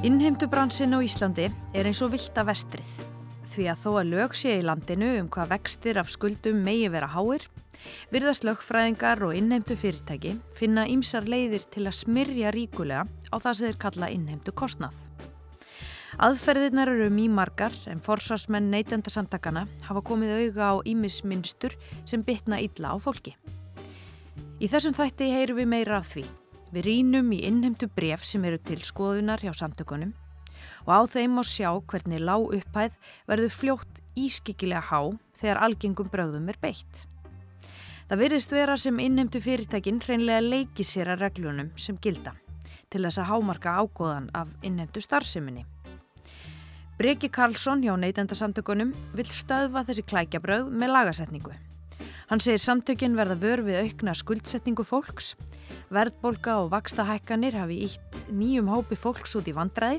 Innheimtubransin á Íslandi er eins og vilda vestrið því að þó að lög sé í landinu um hvað vextir af skuldum megi vera háir, virðast lögfræðingar og innheimtu fyrirtæki finna ýmsar leiðir til að smyrja ríkulega á það sem þeir kalla innheimtu kostnað. Aðferðirnar eru mjög margar en forsvarsmenn neytendasamtakana hafa komið auga á ímismynstur sem bytna illa á fólki. Í þessum þætti heyru við meira af því. Við rínum í innheimtu bref sem eru til skoðunar hjá samtökunum og á þeim má sjá hvernig lág upphæð verður fljótt ískikilega há þegar algengum bröðum er beitt. Það virðist vera sem innheimtu fyrirtækinn hreinlega leiki sér að reglunum sem gilda til þess að hámarka ágóðan af innheimtu starfseminni. Breki Karlsson hjá neytendasamtökunum vil stöðva þessi klækjabröð með lagasetningu. Hann segir samtökinn verða vör við aukna skuldsetningu fólks, verðbolga og vaksta hækkanir hafi ítt nýjum hópi fólks út í vandræði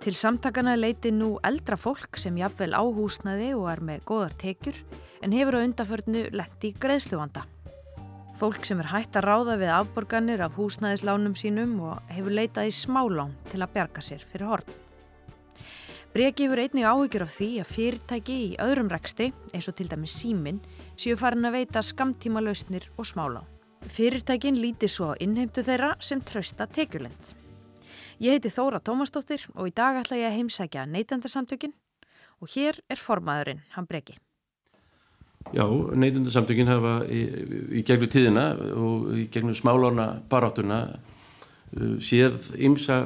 Til samtakana leiti nú eldra fólk sem jafnvel á húsnaði og er með góðar tekjur en hefur á undaförnu letti greiðsluvanda. Fólk sem er hægt að ráða við afborganir af húsnaðislánum sínum og hefur leitað í smálán til að bjarga sér fyrir horn. Breki hefur einnig áhyggjur af því að fyrirtæki í öðrum rekstri, eins og til dæmis símin, séu farin að veita skamtíma lausnir og smálán. Fyrirtækin líti svo innheimtu þeirra sem trösta tekjulend. Ég heiti Þóra Tómasdóttir og í dag ætla ég að heimsækja neytendarsamtökin og hér er formaðurinn, hann breki. Já, neytendarsamtökin hafa í, í gegnum tíðina og í gegnum smálána baráttuna uh, séð ymsa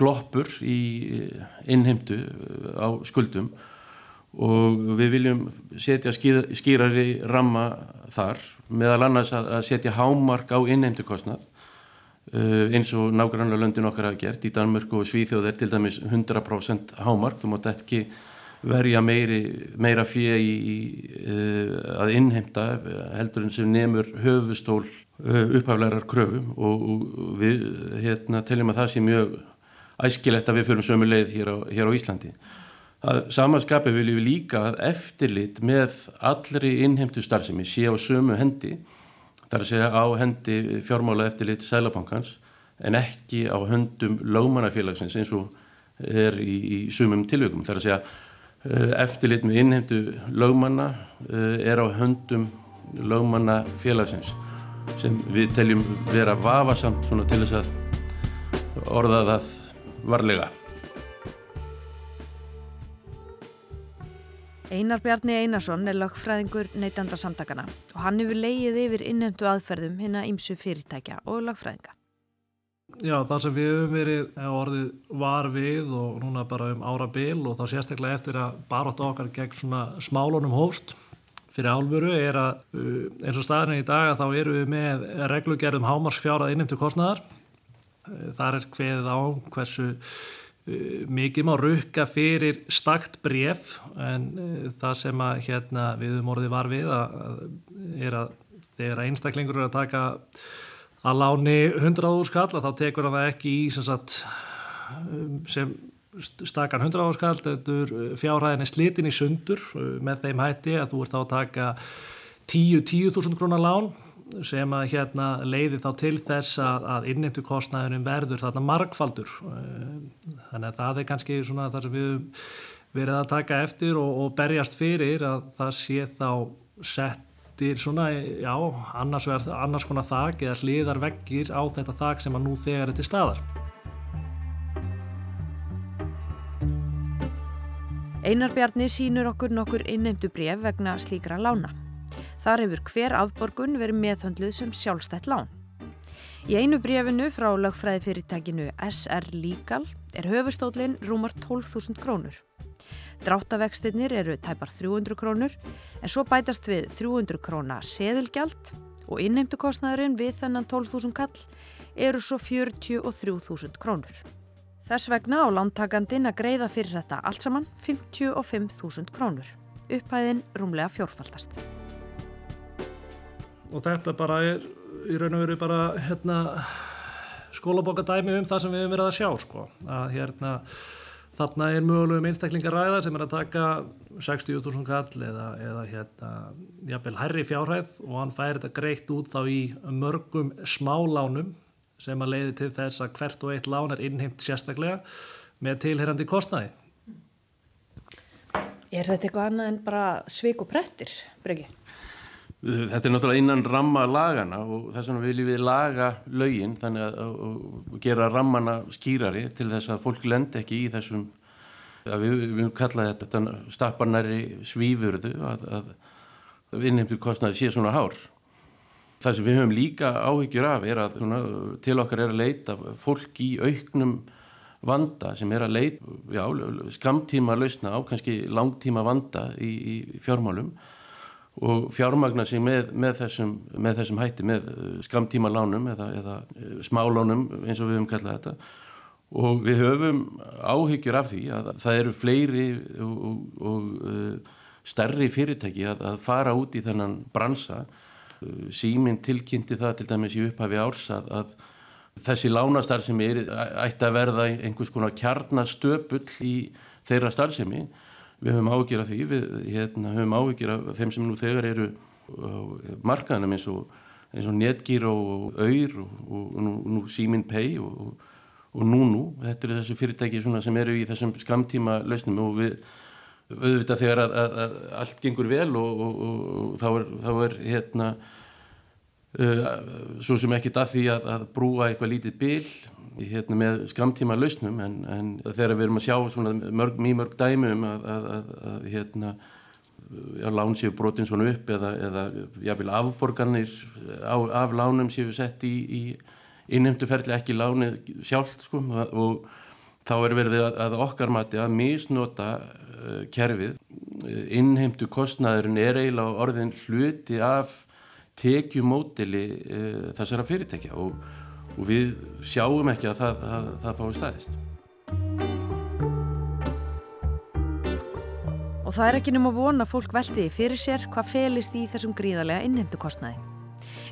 gloppur í innheimtu uh, á skuldum og við viljum setja skýrari ramma þar meðal annars að setja hámark á innheimtukostnað Uh, eins og nákvæmlega löndin okkar hafa gert. Í Danmörku og Svíþjóð er til dæmis 100% hámark, þú mátt ekki verja meiri, meira fyrir uh, að innheimta heldur en sem nefnur höfustól uh, upphaflegar kröfum og, og við hérna, teljum að það sé mjög æskilegt að við förum sömu leið hér á, hér á Íslandi. Samanskapi viljum við líka að eftirlit með allri innheimtu starfsemi sé á sömu hendi þar að segja á hendi fjármála eftirlit Sælabankans en ekki á höndum lögmannafélagsins eins og er í, í sumum tilvökum. Þar að segja eh, eftirlit með innheimtu lögmanna eh, er á höndum lögmannafélagsins sem við teljum vera vafasamt til þess að orða það varlega. Einar Bjarni Einarsson er lagfræðingur neytandarsamtakana og hann hefur leið yfir innhendu aðferðum hérna ímsu fyrirtækja og lagfræðinga. Já, það sem við hefum verið orðið var við og núna bara um ára bil og þá sérstaklega eftir að barótt okkar gegn svona smálunum hóst fyrir álfuru er að uh, eins og staðinni í dag að þá eru við með reglugerðum hámarsfjárað innhendu kostnæðar. Uh, þar er hveðið á hversu Eh, mikið má rukka fyrir stakt bref en uh, það sem að hérna, við um orðið var við að, er að þegar einstaklingur eru að taka að láni 100 áskall þá tekur hann það ekki í sem, sagt, sem stakan 100 áskall fjárhæðin er slitin í sundur eh, með þeim hætti að þú ert þá að taka 10-10.000 krónar lán sem að hérna leiði þá til þess að, að inneintu kostnæðunum verður þarna margfaldur. Eh, þannig að það er kannski svona það sem við verðum að taka eftir og, og berjast fyrir að það sé þá settir svona, já, annars, annars konar þak eða hliðar veggir á þetta þak sem að nú þegar er til staðar Einar Bjarni sínur okkur nokkur inneintu bref vegna slíkra lána Þar hefur hver afborgun verið meðhöndluð sem sjálfstætt lán. Í einu brefinu frá lögfræði fyrirtækinu SR Legal er höfustólinn rúmar 12.000 krónur. Dráttavextinnir eru tæpar 300 krónur en svo bætast við 300 króna seðilgjald og innheimtukostnaðurinn við þennan 12.000 kall eru svo 43.000 krónur. Þess vegna á lántakandin að greiða fyrir þetta allt saman 55.000 krónur. Upphæðin rúmlega fjórfaldast og þetta bara er í raun og veru bara hérna, skólabokka dæmi um það sem við hefum verið að sjá sko. að hérna þarna er mögulegum einstaklingar ræða sem er að taka 60.000 kall eða, eða hérna jafnvel herri fjárhæð og hann fær þetta greitt út þá í mörgum smálánum sem að leiði til þess að hvert og eitt lán er innheimt sérstaklega með tilherandi kostnaði. Er þetta eitthvað annað en bara sveik og prettir, Breki? Þetta er náttúrulega innan ramma lagana og þess vegna viljum við laga lögin þannig að, að, að gera rammana skýrari til þess að fólk lend ekki í þessum að við viljum kalla þetta, þetta stapparnæri svífurðu að, að innheimtu kostnaði sé svona hár. Það sem við höfum líka áhyggjur af er að svona, til okkar er að leita fólk í auknum vanda sem er að leita já, skamtíma lausna á kannski langtíma vanda í, í fjármálum og fjármagna sig með, með, þessum, með þessum hætti, með uh, skamtíma lánum eða, eða uh, smálánum eins og við höfum kallað þetta. Og við höfum áhyggjur af því að það eru fleiri og, og, og uh, stærri fyrirtæki að, að fara út í þennan bransa síminn tilkynnti það til dæmis í upphafi árs að, að þessi lánastar sem er ætti að verða einhvers konar kjarnastöpull í þeirra starfsemi. Við höfum áhugir af því, við hérna, höfum áhugir af þeim sem nú þegar eru markaðanum eins og, og Netgyr og Öyr og, og nú, nú Simin Pay og, og Nunu, þetta eru þessu fyrirtæki sem eru í þessum skamtíma lausnum og við auðvitað þegar að, að, að allt gengur vel og þá er, þá er hérna uh, svo sem ekki það því að, að brúa eitthvað lítið bil hérna, með skamtíma lausnum en, en þegar við erum að sjá mjög mörg dæmi um að, hérna, lán séu brotin svona upp eða, eða jáfnvel afborganir á, af lánum séu sett í, í innheimtuferðli ekki láni sjálf sko, og þá er verið að okkar mati að misnota uh, kerfið innheimtu kostnæðurinn er eiginlega orðin hluti af tekjumódili uh, þessara fyrirtækja og og við sjáum ekki að það, það, það fái staðist. Og það er ekki nema vona fólk veltiði fyrir sér hvað felist í þessum gríðarlega innheimtu kostnaði.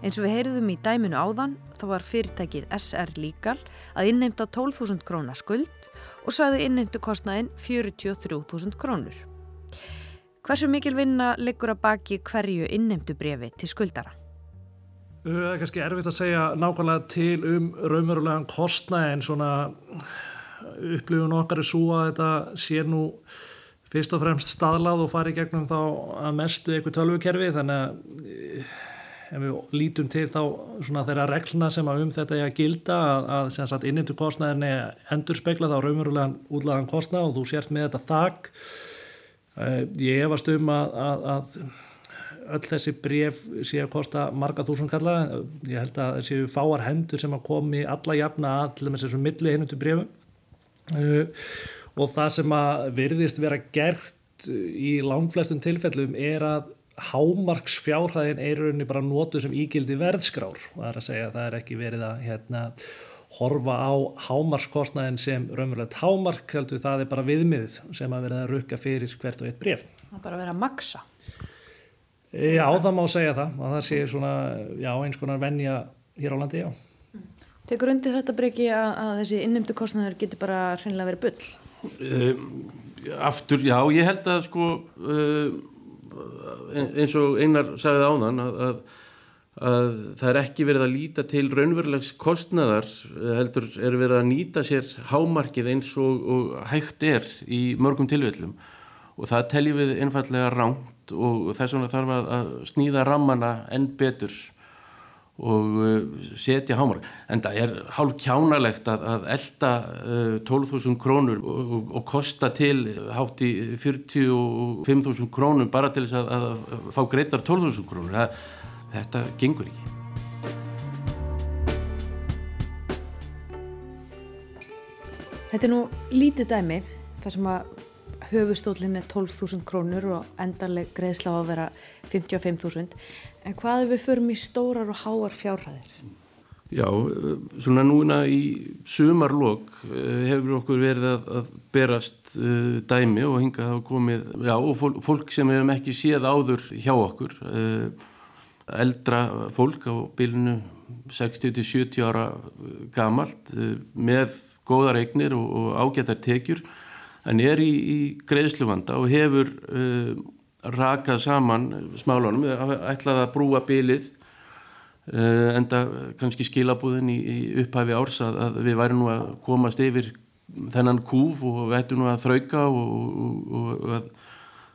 Eins og við heyriðum í dæminu áðan þá var fyrirtækið SR Legal að innheimta 12.000 krónar skuld og saði innheimtu kostnaðin 43.000 krónur. Hversu mikil vinna liggur að baki hverju innheimtu brefi til skuldara? Það er kannski erfitt að segja nákvæmlega til um raunverulegan kostnæði en svona upplifun okkar er svo að þetta sé nú fyrst og fremst staðlað og fari gegnum þá að mestu eitthvað tölvukerfi þannig að ef við lítum til þá svona þeirra regluna sem að um þetta er að gilda að, að sem sagt innimtu kostnæðin er endur speklað á raunverulegan útlagan kostnæð og þú sért með þetta þakk eh, ég efast um að, að, að öll þessi bref sé að kosta marga þúsund kalla. Ég held að séu fáar hendur sem að komi alla jafna að til þess að milli hinnundu brefum uh, og það sem að verðist vera gert í langflestum tilfellum er að hámarksfjárhæðin er rauninni bara nótu sem ígildi verðskrár og það er að segja að það er ekki verið að hérna, horfa á hámarkskostnæðin sem raunverulegt hámark heldur það er bara viðmið sem að verða að rukka fyrir hvert og eitt bref. Það er bara að vera að maksa. Já, það má segja það að það sé svona, já, eins konar vennja hér á landi, já. Tekur undir þetta breyki að, að þessi innumdu kostnæður getur bara hreinlega verið bull? Uh, aftur, já, ég held að sko uh, eins og einar sagði áðan að, að, að það er ekki verið að líta til raunverulegs kostnæðar heldur er verið að nýta sér hámarkið eins og, og hægt er í mörgum tilvellum og það teljum við einfallega ránt og þess vegna þarf að snýða rammana enn betur og uh, setja hámar en það er hálf kjánalegt að, að elda uh, 12.000 krónur og, og, og kosta til hátt í 45.000 krónur bara til þess að, að fá greitar 12.000 krónur. Það, þetta gengur ekki. Þetta er nú lítið dæmi þar sem að höfustólinn er 12.000 krónur og endarleg greiðsla á að vera 55.000 en hvað ef við förum í stórar og háar fjárhæðir? Já, svona núna í sumarlokk eh, hefur okkur verið að, að berast uh, dæmi og hinga hafa komið, já, og fólk, sem hefum ekki séð áður hjá okkur, uh, eldra fólk á bylunu 60-70 ára gamalt uh, með góðar eignir og, og ágættar tekjur en er í, í greiðsluvanda og hefur uh, rakað saman smálunum, ætlaði að brúa bylið uh, enda kannski skilabúðin í, í upphæfi árs að, að við værum nú að komast yfir þennan kúf og við ættum nú að þrauka og, og, og að,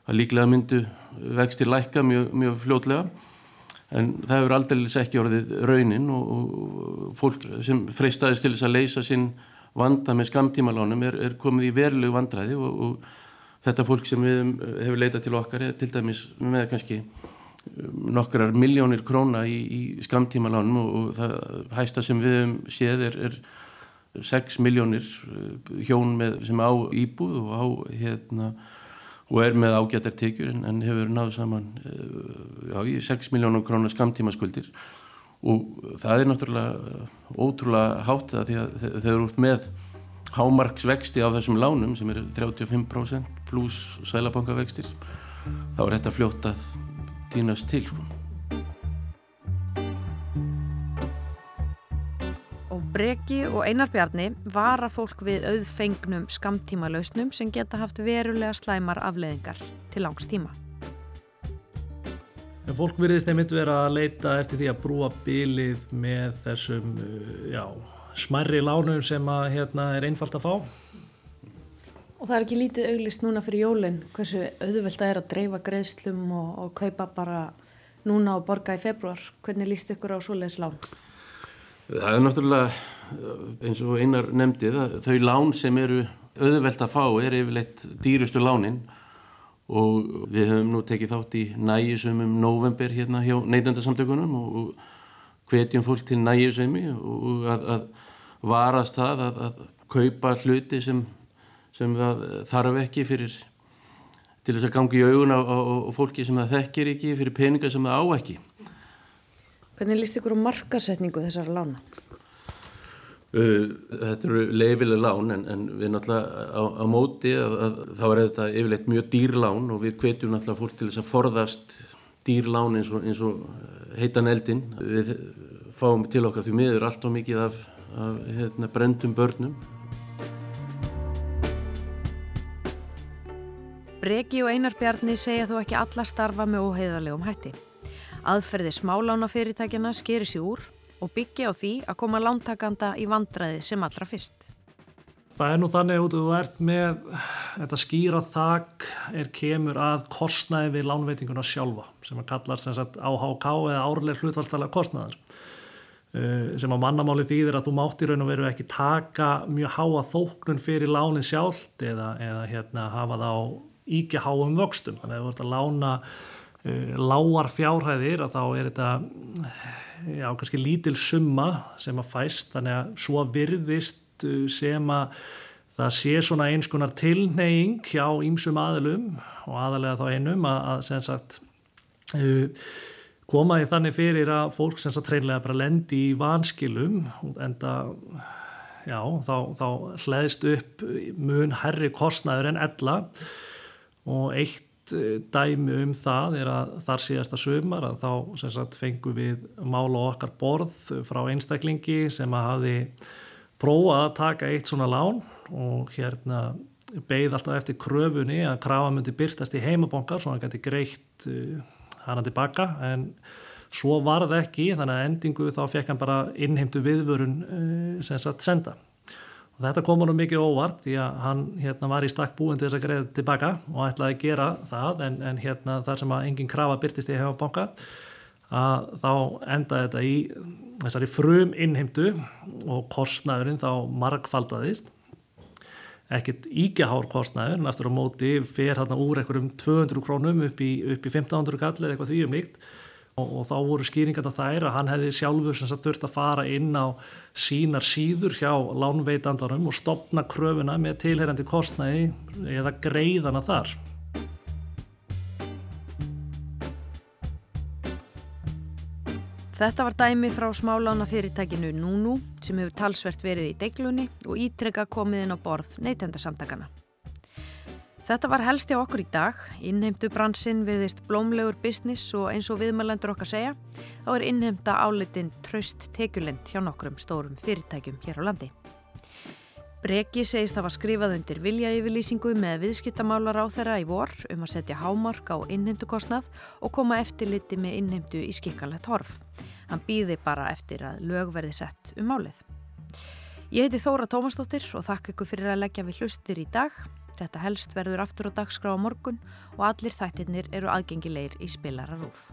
að líklega myndu vextir lækka mjög, mjög fljótlega. En það hefur aldrei ekki orðið raunin og, og fólk sem freystaðist til þess að leysa sinn vanda með skamtímalánum er, er komið í verulegu vandræði og þetta fólk sem við hefur leitað til okkar er til dæmis með kannski nokkrar miljónir króna í, í skamtímalánum og það hæsta sem við hefum séð er, er 6 miljónir eh, hjón með, sem á íbúð og á hérna og er með ágættar tekjur en, en hefur náðu saman eh, já, í 6 miljónum krónar skamtíma skuldir og það er náttúrulega ótrúlega hátt það því að þau eru út með hámarksvexti á þessum lánum sem eru 35% pluss sælabankavextir þá er þetta fljótt að dýnast til sko. Breki og Einar Bjarni vara fólk við auðfengnum skamtíma lausnum sem geta haft verulega slæmar afleðingar til langs tíma. En fólk virðist einmitt vera að leita eftir því að brúa bylið með þessum já, smærri lánum sem að, hérna, er einfalt að fá. Og það er ekki lítið auglist núna fyrir jólinn hversu auðvelt það er að dreifa greiðslum og, og kaupa bara núna og borga í februar. Hvernig líst ykkur á svoleiðis lán? Það er náttúrulega eh, eins og einar nefndi það, þau lán sem eru auðvelt að fá er yfirleitt dýrustu lánin og við höfum nú tekið þátt í næjusömmum november hérna hjá neytandarsamtökunum og hvetjum fólk til næjusömmi og að, að varast það að, að kaupa hluti sem, sem það þarf ekki fyrir til þess að gangi í augun á, á, á fólki sem það þekkir ekki fyrir peninga sem það á ekki Hvernig líst ykkur á markasetningu þessara lána? Uh, þetta eru leifileg lán en, en við náttúrulega á, á móti að, að, þá er þetta yfirleitt mjög dýrlán og við hvetjum náttúrulega fólk til þess að forðast dýrlán eins og, eins og heitan eldin. Við fáum til okkar því miður allt og mikið af, af hérna, brendum börnum. Breki og Einar Bjarni segja þú ekki alla starfa með óheiðarlegum hætti. Aðferði smálánafyrirtækjana skeri sér úr og byggja á því að koma lántakanda í vandræði sem allra fyrst. Það er nú þannig að þú ert með þetta skýra þak er kemur að kostnæði við lánveitinguna sjálfa sem að kallast AHK eða árlega hlutvaldstæðlega kostnæðar uh, sem á mannamáli þýðir að þú mátt í raun og veru ekki taka mjög háa þóknun fyrir lánið sjálft eða, eða hérna, hafa það á íkja háum vöxtum þannig að þú ert að lána lágar fjárhæðir að þá er þetta já, kannski lítil summa sem að fæst þannig að svo virðist uh, sem að það sé svona eins konar tilneying hjá ýmsum aðilum og aðalega þá einum að, að sem sagt koma í þannig fyrir að fólk sem sagt reynlega bara lendi í vanskilum en það já, þá, þá hlæðist upp mun herri kostnæður en ella og eitt Eh, dæmi um það er að þar síðasta sömar að þá sagt, fengum við mála okkar borð frá einstaklingi sem að hafi prófað að taka eitt svona lán og hérna beigð alltaf eftir kröfunni að krafa myndi byrtast í heimabonkar svo hann gæti greitt uh, hana tilbaka en svo var það ekki þannig að endingu þá fekk hann bara innheimtu viðvörun uh, sem sagt senda og þetta kom hann mikið óvart því að hann hérna, var í stakk búin til þess að greiða tilbaka og ætlaði að gera það en, en hérna, þar sem að engin krafa byrtist í hefabanka að þá endaði þetta í þessari frum innheimtu og kostnæðurinn þá markfaldaðist ekkert ígjahár kostnæður en eftir á móti fer hérna úr einhverjum 200 krónum upp í, upp í 1500 kall eða eitthvað því um líkt og, og þá voru skýringarna þær að hann hefði sjálfur sem sagt þurft að fara inn á sínar síður hjá lánveitandarum og stopna kröfuna með tilherandi kostnæði eða greiðana þar. Þetta var dæmi frá smálána fyrirtækinu Nunu sem hefur talsvert verið í deiglunni og ítrekka komið inn á borð neytendasamtakana. Þetta var helst hjá okkur í dag. Innheimtu bransinn viðist blómlegur business og eins og viðmælendur okkar segja, þá er innheimta álitin tröst tekjulend hjá nokkrum stórum fyrirtækjum hér á landi. Breki segist að var skrifað undir viljayfirlýsingu með viðskiptamálar á þeirra í vor um að setja hámark á innheimtukostnað og koma eftirliti með innheimtu í skikkalegt horf. Hann býði bara eftir að lög verði sett um málið. Ég heiti Þóra Tómasdóttir og þakka ykkur fyrir að leggja við hlustir í dag. Þetta helst verður aftur á dagskrá á morgun og allir þættirnir eru aðgengilegir í spilararúf.